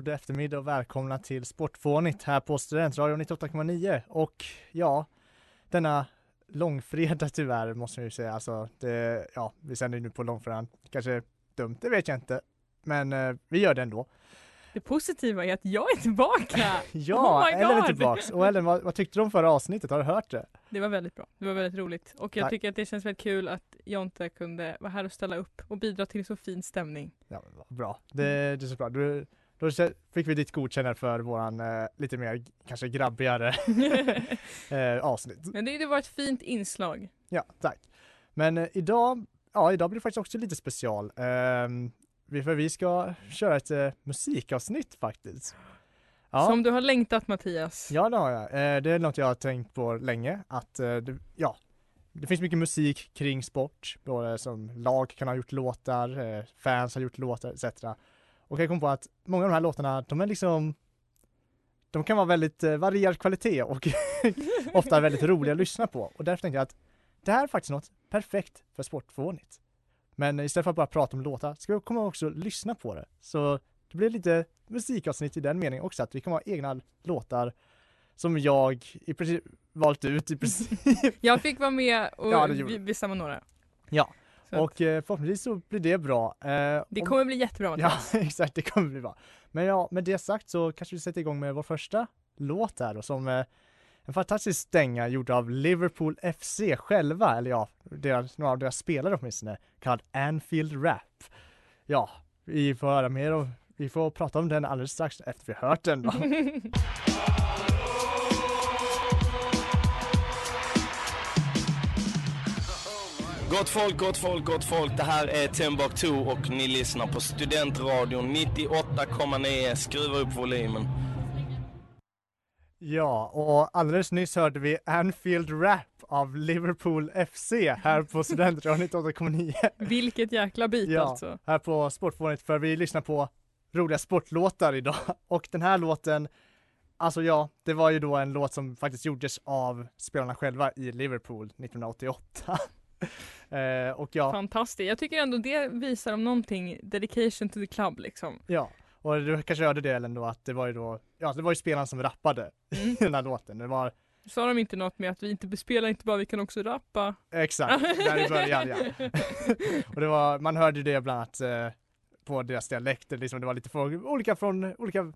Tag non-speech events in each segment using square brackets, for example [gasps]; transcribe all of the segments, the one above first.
God eftermiddag och välkomna till Sportfånigt här på Studentradion 98,9 och ja, denna långfredag tyvärr måste man ju säga, alltså det, ja, vi sänder ju nu på långfredagen, kanske dumt, det vet jag inte, men eh, vi gör det ändå. Det positiva är att jag är tillbaka! [laughs] Ja, Oh Ellen är tillbaks och Ellen, vad, vad tyckte du om förra avsnittet? Har du hört det? Det var väldigt bra. Det var väldigt roligt. Och jag Tack. tycker att det känns väldigt kul att Jonte kunde vara här och ställa upp och bidra till så fin stämning. Ja, vad bra, det, det är så bra. Du, då fick vi ditt godkännande för våran eh, lite mer kanske grabbigare [laughs] eh, avsnitt. Men det, det var ett fint inslag. Ja, tack. Men eh, idag, ja idag blir det faktiskt också lite special. Ehm, vi, för vi ska köra ett eh, musikavsnitt faktiskt. Ja, Som du har längtat Mattias. ja det har jag. Eh, det är något jag har tänkt på länge. Att eh, det, ja, det finns mycket musik kring sport. Både som lag kan ha gjort låtar, fans har gjort låtar etc. Och jag kom på att många av de här låtarna, de är liksom de kan vara väldigt eh, varierad kvalitet och [laughs] ofta väldigt roliga att lyssna på. Och därför tänkte jag att det här är faktiskt något perfekt för sportfånigt. Men istället för att bara prata om låtar ska vi komma också lyssna på det. Så det blir lite musikavsnitt i den meningen också, att vi kan ha egna låtar som jag i princip valt ut i princip. [laughs] Jag fick vara med och Ja, bestämma några. Ja, och eh, förhoppningsvis så blir det bra. Eh, det om- kommer bli jättebra Ja, Mattias. [laughs] exakt, det kommer bli bra. Men ja, med det sagt så kanske vi sätter igång med vår första låt här och som eh, en fantastisk stänga gjord av Liverpool FC själva, eller ja, deras, några av deras spelare åtminstone, kallad Anfield Rap. Ja, vi får höra mer och vi får prata om den alldeles strax efter vi hört den då. [laughs] [laughs] Gott folk, gott folk, gott folk. Det här är Timbuktu och ni lyssnar på Studentradion 98,9. Skruva upp volymen. Ja, och alldeles nyss hörde vi Anfield Rap av Liverpool FC här på Studentradion 98,9. Vilket jäkla bit Ja, alltså. här på Sportfånet för vi lyssnar på roliga sportlåtar idag [laughs] och den här låten Alltså ja, det var ju då en låt som faktiskt gjordes av spelarna själva i Liverpool 1988. Eh, och ja, Fantastiskt. Jag tycker ändå det visar om någonting dedication to the club liksom. ja, och du kanske hörde det Ellen då att det var ju då, ja det var ju spelarna som rappade Mm. [laughs] i den här låten. Det var Sa de inte något med att vi inte bespelar inte bara, vi kan också rappa? exakt, där i början ja. [laughs] och det var, man hörde det bland annat eh, på deras dialekter, liksom det var lite folk, olika från olika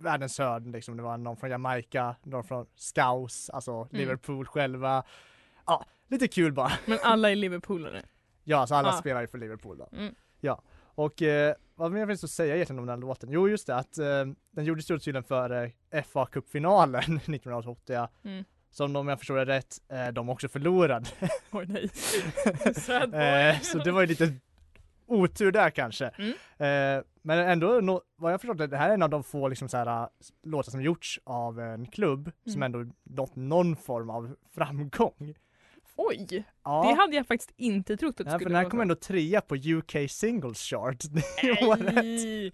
världens hörn liksom. Det var någon från Jamaica, någon från Scouse, alltså Liverpool själva. Ja, lite kul bara. Men alla är Liverpoolare. Ja, så alla Ah. spelar ju för Liverpool då. Mm. Ja, och eh, vad mer finns att säga egentligen om den låten? Jo, just det att eh, den gjordes ju tydligen för eh, fa Cup-finalen [laughs] 1980 Mm. som om jag förstår det rätt, eh, de också förlorade. [laughs] Oj nej. [laughs] Eh, så det var ju lite otur där kanske. Mm. Eh, men ändå, nå- vad jag förstått det, det här är en av de få liksom så här, äh, låtar som gjorts av en klubb som Mm. ändå nått någon form av framgång. Oj! Ja, Det hade jag faktiskt inte trott att det för skulle den här vara kom så. ändå trea på UK Singles Chart [laughs] året. Nej.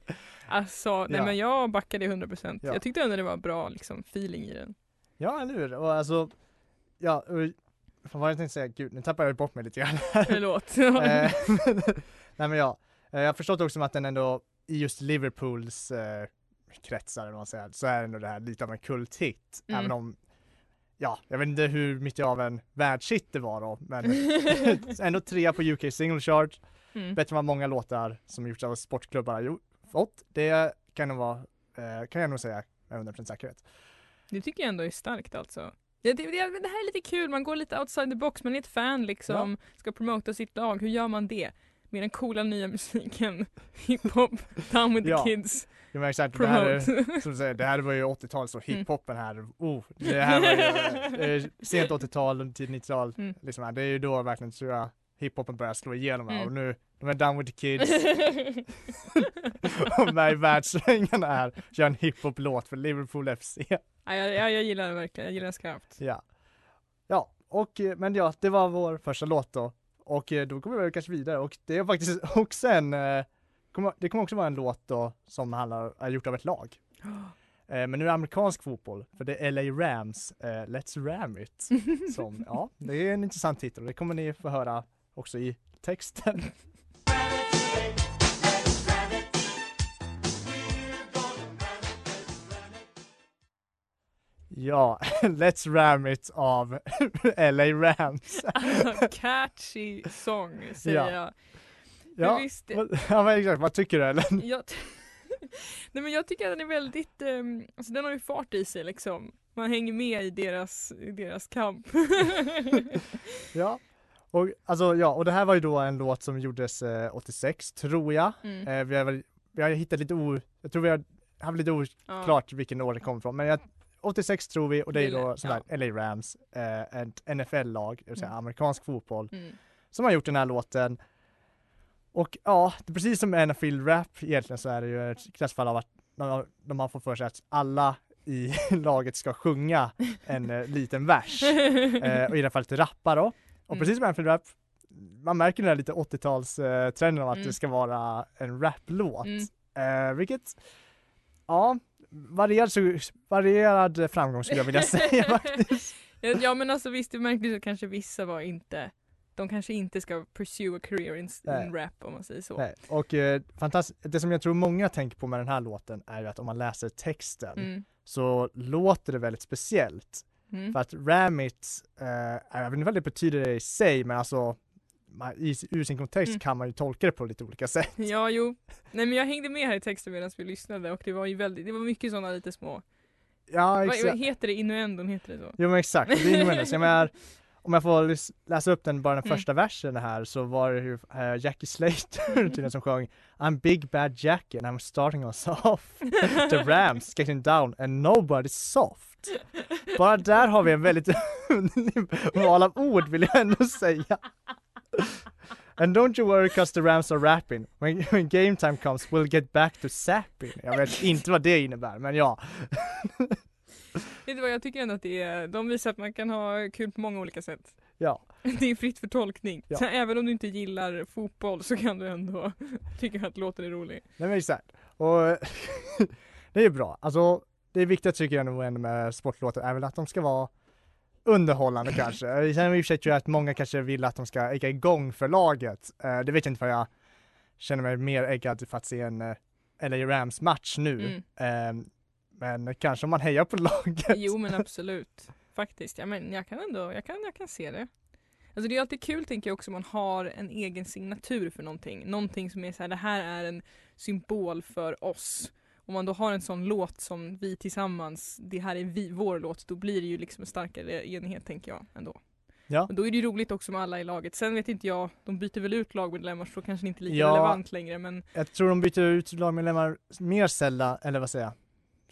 Alltså, nej Ja. men jag backade 100%. Ja. Jag tyckte ändå det var bra liksom, feeling i den. Ja, eller hur? Och alltså, ja, och vad var det jag tänkte säga? Gud, nu tappar jag bort mig lite grann. Förlåt. [laughs] Eh, [laughs] Nej men ja, Eh, jag har förstått också att den ändå i just Liverpools eh, kretsar eller vad man säger, så är ändå det här lite av en kulthit. Mm. Även om, ja, jag vet inte hur mycket av en världshit det var då, men [laughs] ändå trea på UK Single Chart, mm. bättre än vad många låtar som gjorts av sportklubbar har fått. Det kan nog vara, eh, kan jag nog säga med 100% säkerhet. Det tycker jag ändå är starkt alltså. Det, det, det, här är lite kul, man går lite outside the box, man är ett fan liksom, ska promota sitt lag, hur gör man det? Med den coola nya musiken, [laughs] hiphop, down with the Ja. kids, Jag menar exakt, det här, är- som säger, det här var ju 80-tal så Mm. hiphopen här, oh, det här var ju [laughs] sent 80-tal, tidigt 90-tal, Mm. liksom det är ju då verkligen tror jag hiphopen börjar slå igenom här Mm. och nu, de är down with the kids [laughs] [laughs] och med i världssvängarna här, kör en hiphop-låt för Liverpool FC. ja, jag, jag, gillar det verkligen, jag gillar den skarpt. Ja. Ja, och eh, men ja, det var vår första låt då. Och eh, då går vi väl kanske vidare och det är faktiskt också en, eh, det kommer också vara en låt då som handlar, är gjort av ett lag. [gasps] Eh, Men nu är det amerikansk fotboll, för det är LA Rams, eh, Let's Ram It. [laughs] Som, ja, det är en intressant titel och det kommer ni få höra också i texten. [laughs] Ja, [laughs] Let's Ram It av LA Rams. Alltså, catchy sång säger Ja. jag. Ja, visst, [laughs] ja men exakt, vad tycker du eller? jag, [laughs] Nej men jag tycker att den är väldigt, um, alltså den har ju fart i sig liksom. Man hänger med i deras, i deras kamp. [laughs] Ja, och alltså ja, och det här var ju då en låt som gjordes eh, 86 tror jag. mm. Eh, vi har vi har hittat lite o, jag tror vi har haft lite oklart vilken år det kom ifrån, men jag, 86 tror vi och det är då som sagt LA Rams, eh, ett NFL-lag, det vill säga Mm. amerikansk fotboll, Mm. som har gjort den här låten. Och ja, precis som NFL Rap egentligen så är det ju ett klassfall av att de, de har fått för sig att alla i [laughs] laget ska sjunga en eh, liten vers. [laughs] Eh, och i det här fallet rappa då. Och Mm. precis som NFL Rap, man märker den här lite 80-talstrenden av att Mm. det ska vara en raplåt. Mm. Eh, vilket, ja, varierad, varierad framgång skulle jag vilja [laughs] säga faktiskt. Ja, Ja men alltså visst, det märktes att kanske vissa var inte de kanske inte ska pursue a career in, in rap om man säger så. Nej, och eh, fantastiskt, det som jag tror många tänker på med den här låten är ju att om man läser texten Mm. så låter det väldigt speciellt. Mm. För att Ramit, eh, jag vet inte vad det betyder i sig, men alltså man, i, ur sin kontext Mm. kan man ju tolka det på lite olika sätt. Ja, jo. Nej men jag hängde med här i texten medan vi lyssnade och det var ju väldigt, det var mycket sådana lite små, Ja, exakt. vad heter det, innuendon heter det så? Jo men exakt, det är. Så jag menar, [laughs] om jag får läsa upp den, bara den Mm. första versen här, så var det ju eh, Jackie Slater [laughs] tydligen som sjöng I'm big bad Jackie and I'm starting us off. [laughs] The Rams getting down and nobody's soft. Bara där har vi en väldigt [laughs] val av ord vill jag ändå säga. And don't you worry cause the Rams are rapping. When, when game time comes we'll get back to sapping. Jag vet inte vad det innebär, men ja. [laughs] Vet du vad, jag tycker ändå att det är, de visar att man kan ha kul på många olika sätt. Ja, [laughs] Det är fritt för tolkning. Ja. Så även om du inte gillar fotboll så kan du ändå [laughs] tycka att låten är rolig. Nej men exakt. Och det är bra. Alltså det är viktigt tycker jag nog ändå med sportlåtar är väl att de ska vara underhållande kanske. Sen i och för sig tror jag att många kanske vill att de ska ägga igång för laget. Eh, det vet jag inte för jag känner mig mer äggad för att se en eh, LA Rams match nu. Mm. Men kanske om man hejar på [laughs] laget. Jo men absolut. Faktiskt. Ja, men jag kan ändå, jag kan, jag kan se det. Alltså det är alltid kul tänker jag också om man har en egen signatur för någonting. Någonting som är så här, det här är en symbol för oss. Om man då har en sån låt som vi tillsammans, det här är vi, vår låt, då blir det ju liksom en starkare enighet tänker jag ändå. Ja. Och då är det ju roligt också med alla i laget. Sen vet inte jag, de byter väl ut lagmedlemmar så då kanske det inte är lika Ja. relevant längre men Jag tror de byter ut lagmedlemmar mer sällan, eller vad säger jag?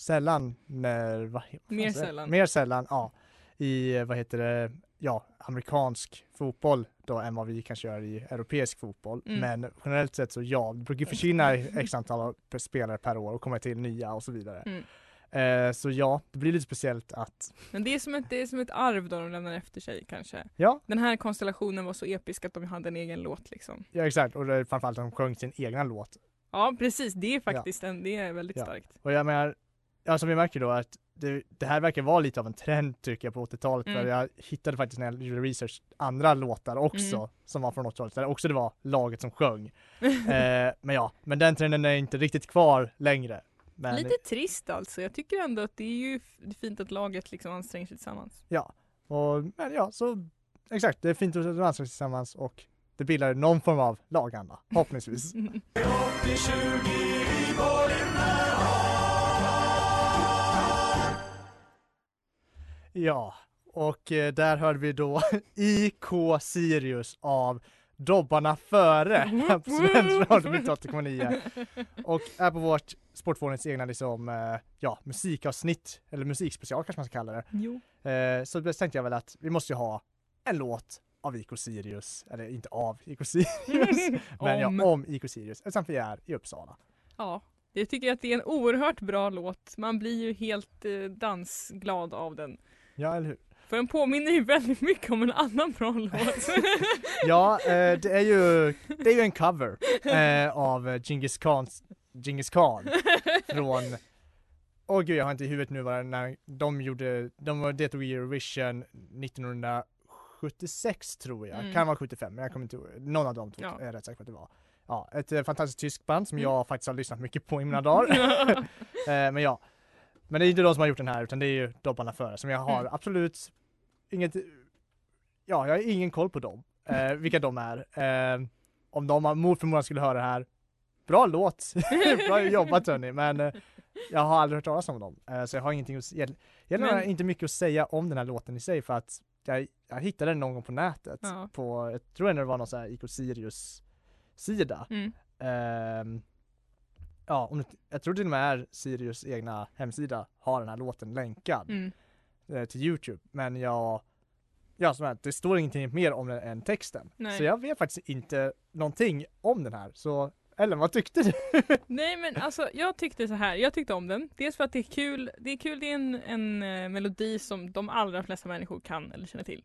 Sällan när, vad, Mer sällan. Mer sällan, ja. I, vad heter det, ja, amerikansk fotboll då än vad vi kanske gör i europeisk fotboll. Mm. Men generellt sett så ja, det brukar försvinna [laughs] x antal spelare per år och komma till nya och så vidare. Mm. Eh, så ja, det blir lite speciellt att, Men det är som ett, det är som ett arv då de lämnar efter sig kanske. ja, Den här konstellationen var så episk att de hade en egen låt liksom. ja exakt, och det är framförallt att de sjöng sin egna låt. Ja precis, det är faktiskt en, det är väldigt Ja. starkt. Och jag menar, ja som vi märker då att det, det här verkar vara lite av en trend tycker jag på 80-talet Mm. för jag hittade faktiskt när jag gjorde research andra låtar också Mm. som var från 80-talet där också det var laget som sjöng. [laughs] eh, men ja, men den trenden är inte riktigt kvar längre. Men Lite trist alltså. Jag tycker ändå att det är ju fint att laget liksom anstränger sig tillsammans. ja, och, men ja, så exakt, det är fint att dansa tillsammans och det bildar någon form av laganda, förhoppningsvis. [laughs] Ja, och eh, där hörde vi då [laughs] IK Sirius av Dobbarna före här [laughs] på Svensk Radio 98,9 och är på vårt Sportfånens egna liksom, eh, ja, musikavsnitt, eller musikspecial kanske man ska kalla det. Jo. Eh, så då tänkte jag väl att vi måste ju ha en låt av IK Sirius, eller inte av IK Sirius, [laughs] men Om. ja, om IK Sirius, eftersom vi är i Uppsala. Ja, jag tycker att det är en oerhört bra låt. Man blir ju helt dansglad av den. Ja, eller hur? För den påminner ju väldigt mycket om en annan bra låt. [laughs] Ja, eh, det är ju, det är ju en cover eh, av Genghis Khans, Genghis Khan från Åh gud jag har inte i huvudet nu vad när de gjorde, de deltog i Eurovision 1976 tror jag, Mm. kan vara 75 men jag kommer inte ihåg, någon av de två Ja. är rätt säker på att det var. Ja, ett eh, fantastiskt tyskt band som Mm. jag faktiskt har lyssnat mycket på i mina [laughs] dagar. eh, men ja, men det är inte de som har gjort den här utan det är ju Dobbarna före som jag har Mm. absolut inget, ja jag har ingen koll på dem, eh, vilka de är. Eh, om de mot förmodan skulle höra det här, bra låt, [laughs] bra jobbat hörni, men eh, jag har aldrig hört talas om dem. Eh, så jag har ingenting att, jag, jag har Men- inte mycket att säga om den här låten i sig för att jag, jag hittade den någon gång på nätet, Ja. på, jag tror det var någon sån här IK Sirius sida. Mm. Ja, om jag tror till och med är Sirius egna hemsida har den här låten länkad Mm. eh, till Youtube. Men jag, ja som sagt, det står ingenting mer om den än texten. Nej. Så jag vet faktiskt inte någonting om den här. Så Ellen, vad tyckte du? [laughs] Nej men alltså jag tyckte så här. jag tyckte om den. Dels för att det är kul, det är kul, det är en, en eh, melodi som de allra flesta människor kan eller känner till.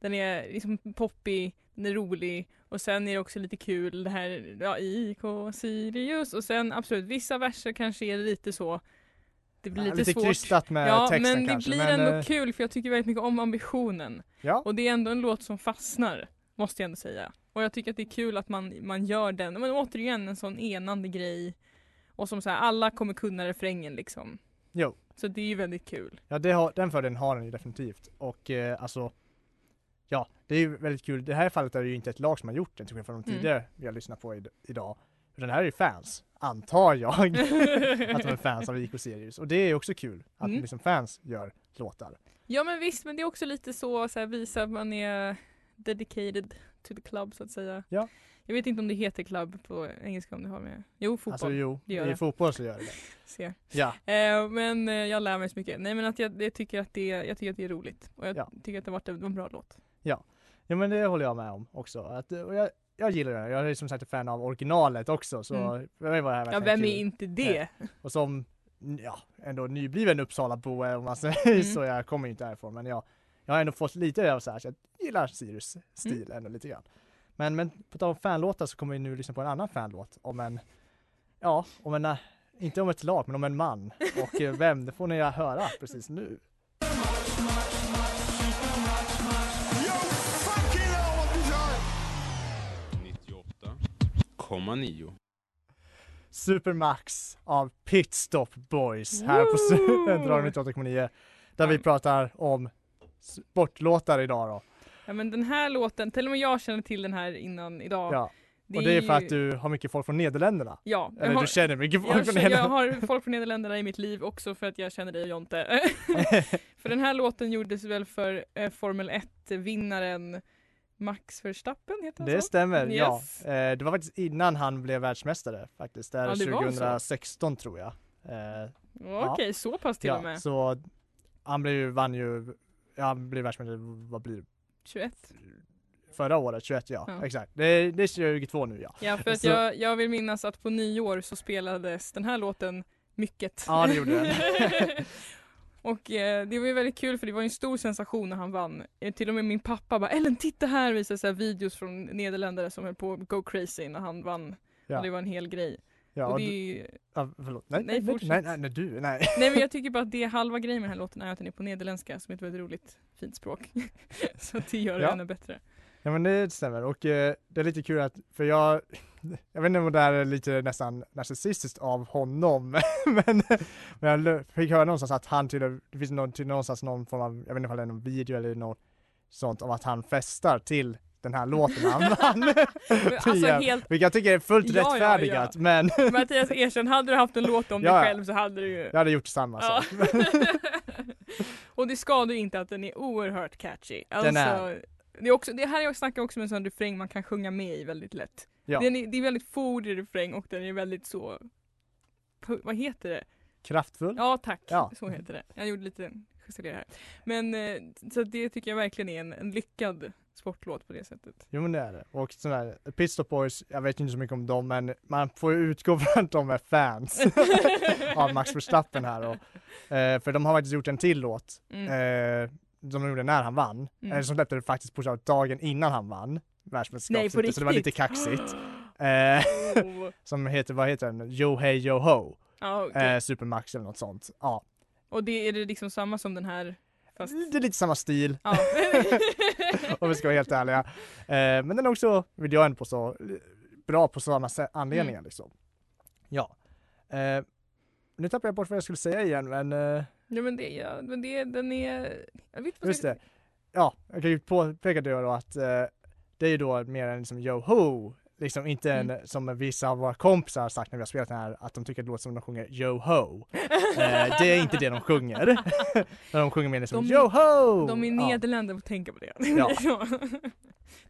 Den är liksom poppig, den är rolig och sen är det också lite kul det här, ja IK Sirius och sen absolut vissa verser kanske är lite så det blir Ja, lite, svårt. krystat med Ja texten men det kanske. blir ändå eh, kul för jag tycker väldigt mycket om ambitionen. Ja, Och det är ändå en låt som fastnar, måste jag ändå säga. Och jag tycker att det är kul att man, man gör den, men återigen en sån enande grej. Och som så här, alla kommer kunna refrängen liksom. jo. Så det är ju väldigt kul. Ja, har, den fördelen har den ju definitivt. Och eh, alltså, ja, det är ju väldigt kul. Det här fallet är det ju inte ett lag som har gjort den, till skillnad från de Mm. tidigare vi har lyssnat på i, idag. Det här är ju fans, antar jag, [laughs] att de är fans av IK Sirius. Och det är också kul, att Mm. liksom fans gör låtar. Ja men visst, men det är också lite så, så här, visa att man är dedicated to the club så att säga. Ja. Jag vet inte om det heter club på engelska om det har med, jo fotboll. Alltså jo, det gör i det. fotboll så gör det det. [laughs] Ja, Eh, men eh, jag lär mig så mycket. Nej men att jag, jag, tycker att det, jag tycker att det är roligt. Och jag Ja. tycker att det en, en bra låt. Ja men det håller jag med om också. Att, och jag, jag gillar det. Jag är som sagt ett fan av originalet också, så Mm. för mig var det här Ja vem är kul. inte det? Och som, ja, ändå nybliven Uppsalabo om man säger Mm. så, jag kommer ju inte därifrån men jag, jag har ändå fått lite av så här, så jag gillar Sirius stil Mm. ändå lite grann. Men, men på tal om fanlåtar så kommer vi nu lyssna på en annan fanlåt om en, ja, om en, eh, inte om ett lag men om en man. Och eh, vem, det får ni höra precis nu. Supermax av Pitstop Boys här på Woo! [laughs] Studentradion 98,9 där vi pratar om sportlåtar idag då. Ja men den här låten, till och med jag känner till den här innan idag. Ja, och det är för ju- att du har mycket folk från Nederländerna. Ja, Eller har, du känner mycket folk jag, från känner- jag Nederländerna. har folk från Nederländerna i mitt liv också för att jag känner dig och Jonte. [laughs] [laughs] för den här låten gjordes väl för eh, Formel 1-vinnaren Max Verstappen, heter han Det så? stämmer, Yes. ja. Eh, det var faktiskt innan han blev världsmästare faktiskt. Det är Ja, det var så. 2016 tror jag. Eh, Okej, så pass till och ja, med. så han blev ju, vann ju, ja, han blev världsmästare, vad blir det? 21. Förra året, 21 ja, Ja. exakt. Det det är 22 nu ja. Ja, för att Så- jag, jag vill minnas att på nyår så spelades den här låten mycket. Ja, det gjorde den. [laughs] Och eh, det var ju väldigt kul för det var en stor sensation när han vann. Eh, till och med min pappa bara Ellen titta här visade så här videos från nederländare som höll på att go crazy när han vann. Ja. Och det var en hel grej. Ja, och det du, är ju, ja, förlåt. Nej, Nej, nej, nej, nej, du, nej. nej men jag [laughs] tycker bara att det halva grejen med den här låten är att den är på nederländska som är ett väldigt roligt fint språk. [laughs] så att det gör det Ja. ännu bättre. Ja men det stämmer och eh, det är lite kul att, för jag, [laughs] jag vet inte om det här är lite nästan narcissistiskt av honom, [laughs] men, men jag fick höra någonstans att han tydligen, det finns någon, tydligen någonstans någon form av, jag vet inte om det är någon video eller något sånt om att han festar till den här låten han [laughs] vann. alltså helt- Vilket jag tycker är fullt Ja, ja, rättfärdigat men Mattias erkänn, hade du haft en låt om Ja, ja. dig själv så hade du ju jag hade gjort samma Ja. sak. och det skadar ju inte att den är oerhört catchy. Alltså, Den är. Det, är också, det här jag snackar också med en sån refräng man kan sjunga med i väldigt lätt. Ja. Den är, det är väldigt fåordig refräng och den är väldigt så, vad heter det? Kraftfull. Ja tack, Ja. så heter det. Jag gjorde lite justeringar här. Men eh, så det tycker jag verkligen är en, en lyckad sportlåt på det sättet. Jo men det är det. Och sådär, Pitstop Boys, jag vet inte så mycket om dem men man får ju utgå [laughs] från att de är fans [laughs] av Max Verstappen här och, eh, för de har faktiskt gjort en till låt Mm. eh, som de gjorde när han vann, Mm. eh, som släppte det faktiskt på dagen innan han vann världsmästerskapet, så det var lite kaxigt. [gasps] Oh. [laughs] som heter, vad heter den? Yo Hey Yo Ho, Ja, okej. eh, Supermax eller något sånt. Ja, Och det är det liksom samma som den här fast... det är lite samma stil Ja. [laughs] om vi ska vara helt ärliga. Eh, men den är också, vill jag ändå påstå, bra på sä- anledningar Mm. liksom. Ja. Eh, nu tappar jag bort vad jag skulle säga igen men eh, ja men det, ja, men det, den är... Jag vet just det. Ja, jag kan ju påpeka det då att eh, det är ju då mer en liksom yo-ho, liksom inte en Mm. som vissa av våra kompisar har sagt när vi har spelat den här att de tycker det låter som de sjunger yo-ho. [laughs] Eh, det är inte det de sjunger. När [laughs] de sjunger mer liksom De är- yo-ho! De i Ja. Nederländerna får tänka på det. Ja. [laughs]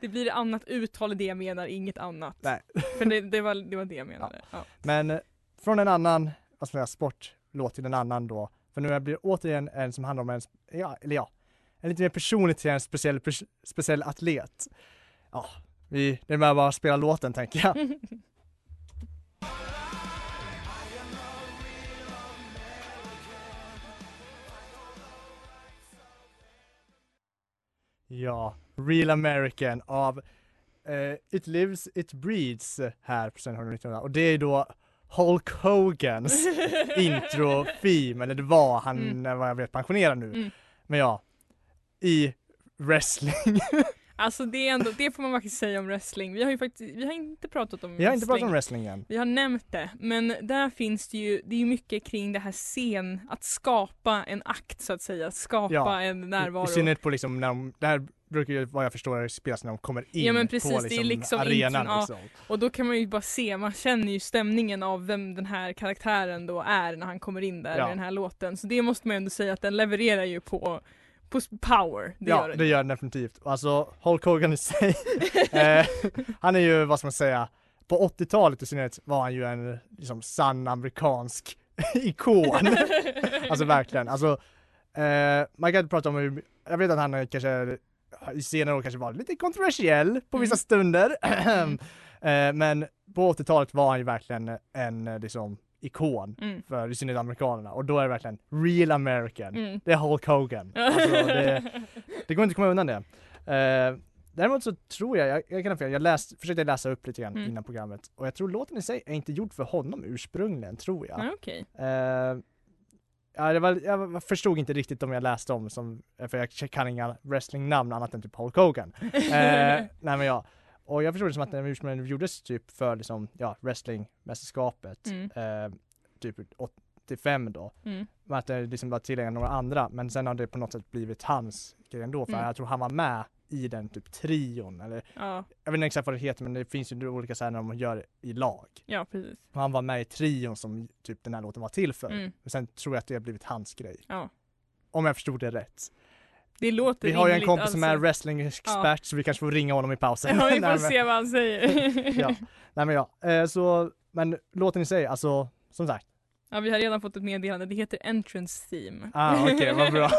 det blir annat uttal i det jag menar, inget annat. Nej. För det, det, var, det var det jag menade. Ja. Men eh, från en annan, säga, sportlåt till en annan då. För nu blir det återigen en som handlar om en, ja, eller ja, en lite mer personlig till en speciell, speciell atlet. Ja, vi, det är bara att spela låten tänker jag. [laughs] Ja, Real American av eh, It Lives It Breeds här på Studentradion 1900 och det är då Hulk Hogans [laughs] intro-theme, eller det var, han Mm. är vad jag vet pensionerad nu. Mm. Men ja, i wrestling. [laughs] Alltså det är ändå, det får man faktiskt säga om wrestling. Vi har ju faktiskt, vi har inte pratat om Vi har inte pratat om wrestling. wrestling än. Vi har nämnt det, men där finns det ju, det är ju mycket kring det här scen, att skapa en akt så att säga, skapa Ja, en I, närvaro. I synnerhet på liksom när de, det här brukar ju vad jag förstår spelas när de kommer in Ja, men precis, på liksom, liksom arenan intron, ja. liksom. Och då kan man ju bara se, man känner ju stämningen av vem den här karaktären då är när han kommer in där Ja. med den här låten. Så det måste man ju ändå säga att den levererar ju på, på power. Det ja, gör den. det gör den definitivt. Alltså Hulk Hogan i sig, [laughs] eh, han är ju vad ska man säga, på 80-talet i synnerhet var han ju en liksom sann amerikansk [laughs] ikon. alltså verkligen, alltså eh, man kan prata om hur, jag vet att han kanske i senare år kanske var lite kontroversiell på vissa Mm. stunder. [clears throat] Mm. eh, men på 80-talet var han ju verkligen en liksom ikon Mm. för i synnerhet amerikanerna och då är det verkligen real American. Mm. Det är Hulk Hogan. Alltså, det, [laughs] det går inte att komma undan det. Eh, däremot så tror jag, jag, jag kan ha fel, jag läst, försökte läsa upp lite grann Mm. innan programmet och jag tror låten i sig är inte gjord för honom ursprungligen, tror jag. Ja, Okej. Eh, ja, var, jag förstod inte riktigt om jag läste om som, för jag kan inga wrestlingnamn annat än typ Hulk Hogan. [laughs] Eh, nej men ja, och jag förstod det som att den ursprungligen gjordes typ för liksom, ja, wrestlingmästerskapet, Mm. eh, typ 85 då. Mm. Men att det liksom var tillgängligt några andra, men sen har det på något sätt blivit hans grej ändå, för Mm. jag tror han var med i den typ trion, eller Ja, jag vet inte exakt vad det heter, men det finns ju olika så här när de gör i lag. ja precis. Och han var med i trion som typ den här låten var till för. Mm. Men sen tror jag att det har blivit hans grej. Ja. Om jag förstod det rätt. Det låter Vi har ju en kompis som är alltså. wrestlingexpert så vi kanske får ringa honom i pausen. [laughs] Ja, vi får se vad han säger. [laughs] Ja. Nej men ja, eh, så, men låten i sig, alltså som sagt. Ja, vi har redan fått ett meddelande. Det heter Entrance Theme. Ah okej, vad bra.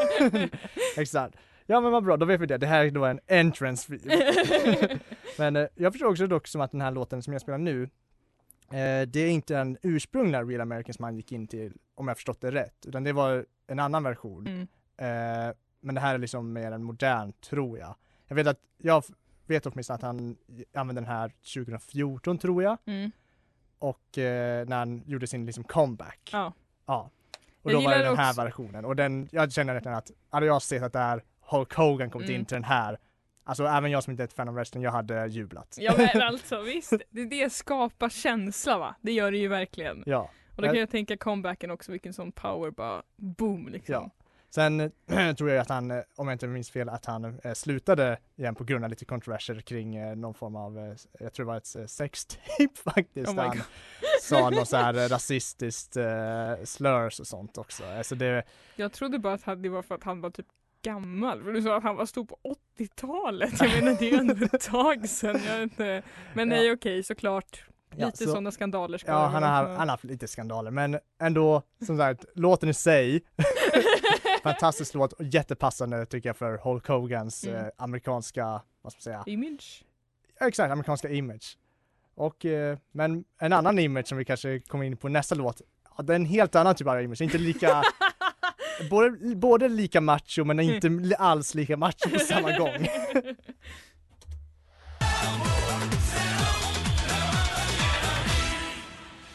[laughs] Exakt. Ja men vad bra, då vet vi det. Det här är då en entrance fee. Men eh, jag förstår också dock som att den här låten som jag spelar nu, eh, det är inte den ursprungliga Real American som han gick in till, om jag förstått det rätt, utan det var en annan version. Mm. Men det här är liksom mer en modern, tror jag. Jag vet att, jag vet åtminstone att han använde den här 2014 tror jag, Mm. och eh, när han gjorde sin liksom comeback. Ja. Ja. Och Jag då var det den här också- versionen och den, jag känner nästan att hade jag sett att det här Hulk Hogan kommit Mm. in till den här, alltså även jag som inte är ett fan av wrestling, jag hade jublat. Ja men [laughs] alltså visst, det, det skapar känsla va? Det gör det ju verkligen. Ja. Och då kan jag tänka comebacken också, vilken sån power bara boom liksom. Ja. Sen [clears throat] tror jag att han, eh, om jag inte minns fel, att han eh, slutade igen på grund av lite kontroverser kring eh, någon form av, jag tror det var ett sextape [laughs] faktiskt, Oh han God. [laughs] sa något så här rasistiskt slurs och sånt också. Alltså det, Jag trodde bara att det var för att han var typ gammal, för du sa att han var stor på 80-talet. Jag menar det är ju ändå ett [laughs] tag sedan. Jag inte. Men nej Ja. okej såklart. Ja, Lite så- sådana skandaler ska ja, han har, han har haft lite skandaler, men ändå, som sagt, låten i sig, fantastisk låt och jättepassande tycker jag för Hulk Hogans Mm. eh, amerikanska, vad ska man säga, Image. Ja, exakt, amerikanska image. Och, eh, men en annan image som vi kanske kommer in på nästa låt, ja, det är en helt annan typ av image, inte lika, [laughs] både, både lika macho men inte li- alls lika macho på samma gång.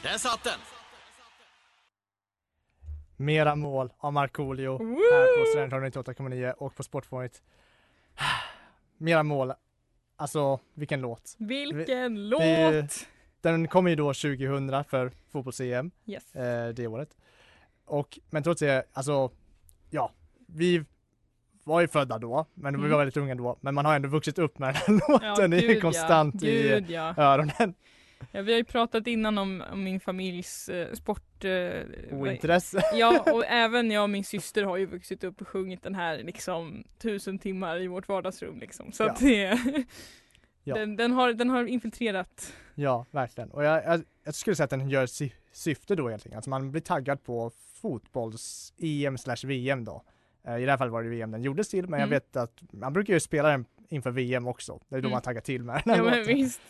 Där satt den! Mera mål av Markoolio här på Studentradion 98,9 och på Sportfånigt. [sighs] Mera mål, alltså vilken låt. Vilken låt! vi- Den kommer ju då 2000 för fotbolls-EM. Yes. eh, det året. Och, men trots det, alltså, ja, vi var ju födda då, men vi Mm. var väldigt unga då, men man har ändå vuxit upp med den här [laughs] låten, det är ju konstant ja. i Gud, ja. öronen. Ja. Vi har ju pratat innan om, om min familjs eh, sport... Eh, Ointresse. [laughs] Ja, och även jag och min syster har ju vuxit upp och sjungit den här liksom tusen timmar i vårt vardagsrum liksom. Så Ja. att det, Ja. den, den, har, den har infiltrerat. Ja, verkligen. Och jag, jag, jag skulle säga att den gör sy syfte då helt enkelt, alltså man blir taggad på fotbolls-EM slash VM då. Eh, I det här fallet var det VM den gjordes till, men jag Mm. vet att man brukar ju spela den inför VM också. Det är då Mm. man taggar till med den Ja men visst.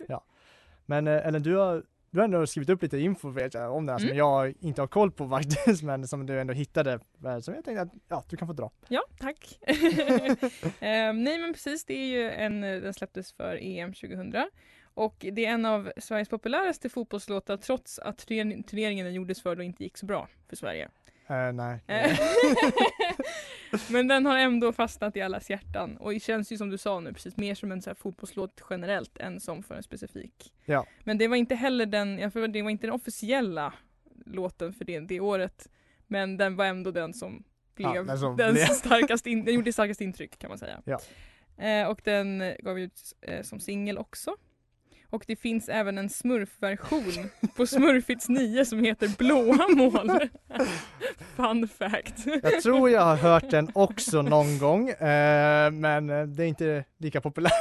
Men eh, Ellen, du har, du har ändå skrivit upp lite info vet jag, om den här som Mm. jag inte har koll på faktiskt, [laughs] men som du ändå hittade. eh, Som jag tänkte att ja, du kan få dra. Ja, tack. [laughs] Ehm, nej men precis, det är ju en, den släpptes för EM 2000. Och det är en av Sveriges populäraste fotbollslåtar trots att turner- turneringen den gjordes för då inte gick så bra för Sverige. Eh, nej. [laughs] Men den har ändå fastnat i allas hjärtan och det känns ju som du sa nu precis mer som en så här fotbollslåt generellt än som för en specifik. Ja. Men det var inte heller den, det var inte den officiella låten för det, det året. Men den var ändå den som blev Ja, den som den, blev. [laughs] starkast in, den gjorde starkast intryck kan man säga. Ja. Eh, och den gav ut eh, som singel också. Och det finns även en smurfversion på Smurfits 9 som heter Blåa mål. Fun fact. Jag tror jag har hört den också någon gång, eh, men eh, det är inte lika populärt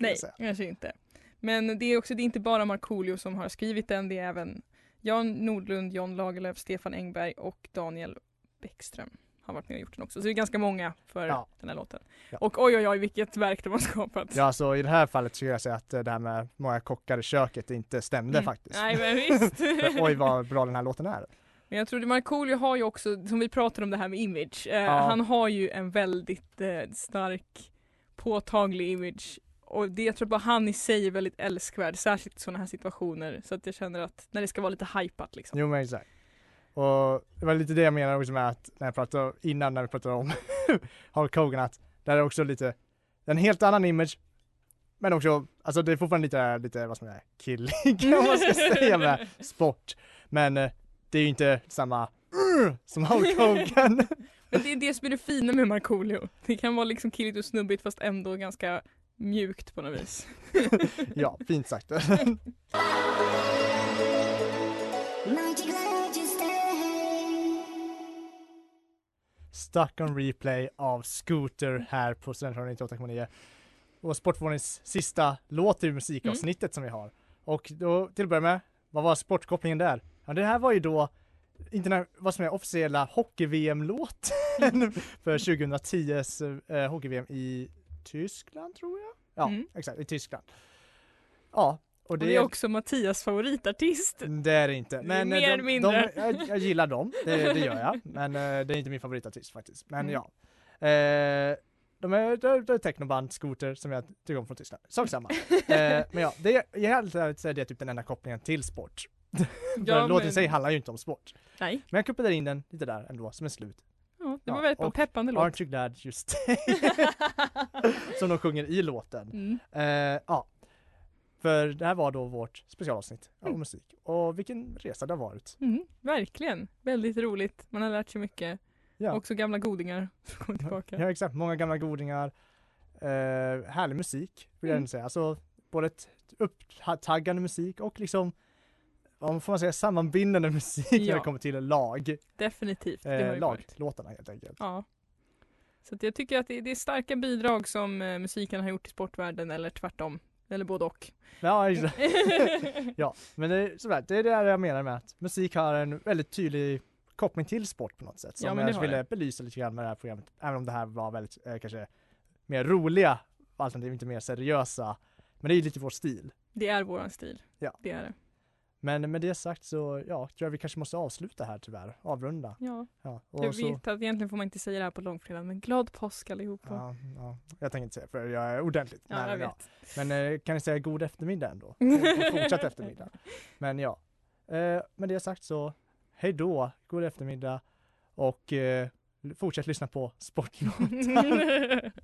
Nej, jag säga. kanske inte. Men det är också, det är inte bara Markoolio som har skrivit den, det är även Jan Nordlund, John Lagerlöf, Stefan Engberg och Daniel Bäckström har varit med och gjort den också. Så det är ganska många för Ja. den här låten. Ja. Och oj oj oj vilket verk de har skapat. Ja, så i det här fallet skulle jag säga att eh, det här med många kockar i köket inte stämde Mm. faktiskt. Nej men [laughs] visst. För, oj vad bra den här låten är. Men jag tror att Markoolio har ju också, som vi pratade om det här med image, eh, Ja. han har ju en väldigt eh, stark påtaglig image och det jag tror bara han i sig är väldigt älskvärd, särskilt i sådana här situationer. Så att jag känner att när det ska vara lite hypat liksom. Jo men exakt. Och det var lite det jag menade också med att när jag pratade innan när vi pratade om [laughs] Hulk Hogan att det är också lite en helt annan image men också, alltså det är fortfarande lite, lite vad ska man säga, killig [laughs] om man ska säga med sport. Men eh, det är ju inte samma som Hulk [laughs] Hogan. Men det är det som är det fina med Markoolio. Det kan vara liksom killigt och snubbigt fast ändå ganska mjukt på något vis. ja, fint sagt. Stuck on replay av Scooter här på Studentradion 98,9. Och Sportfånens sista låt i musikavsnittet som vi har. Och då till att börja med, vad var sportkopplingen där? Ja det här var ju då interna- vad som är officiella hockey-VM-låten [laughs] för 2010s eh, hockey-VM i Tyskland tror jag? Ja, Mm. exakt, i Tyskland. Ja, och det, det är också Mattias favoritartist. det är det inte. Men Mer eh, eller de, mindre. De, jag, jag gillar dem, [laughs] det, det gör jag. Men eh, det är inte min favoritartist faktiskt. Men Mm. ja. Eh, de är, det är, är technoband, Scooter, som jag tycker om från Tyskland. Sak samma. [laughs] eh, men ja, det är, jag helt ärligt så är det typ den enda kopplingen till sport. Ja, [laughs] låten i sig handlar ju inte om sport. Nej, Men jag kuppade in den lite där ändå, som en slut. ja, det Ja, var väldigt bra. och Peppande låt. Aren't you glad just Som de sjunger i låten. Mm. Eh, ja. För det här var då vårt specialavsnitt Mm. musik. Och vilken resa det har varit. Mm, verkligen. Väldigt roligt. Man har lärt sig mycket. Ja, Också gamla godingar [laughs] som kommer tillbaka. ja exakt. Många gamla godingar. Eh, härlig musik vill jag Mm. säga. Alltså både upptaggande musik och liksom om får man säga sammanbindande [laughs] musik när Ja. det kommer till lag. Definitivt. Eh, laglåtarna helt enkelt. Ja. Så jag tycker att det, det är starka bidrag som eh, musiken har gjort i sportvärlden eller tvärtom. Eller både och. Ja, exakt. [laughs] [laughs] ja, men det är, sådär, det är det jag menar med att musik har en väldigt tydlig koppling till sport på något sätt. Som Ja, jag ville belysa lite grann med det här programmet. Även om det här var väldigt eh, kanske mer roliga alternativ, inte mer seriösa. Men det är ju lite vår stil. Det är våran stil. Ja. Det är det. Men med det sagt så ja, tror jag vi kanske måste avsluta här tyvärr. Avrunda. Ja. Ja, Jag och så, vet att egentligen får man inte säga det här på långfredagen men glad påsk allihopa. ja, ja, jag tänker inte säga för jag är ordentligt. Ja, Men, jag ja. vet. Men eh, kan ni säga god eftermiddag ändå? Och fortsatt [laughs] eftermiddag. Men ja, eh, med det sagt så hej då, god eftermiddag och eh, fortsätt lyssna på Sportlåtar. [laughs]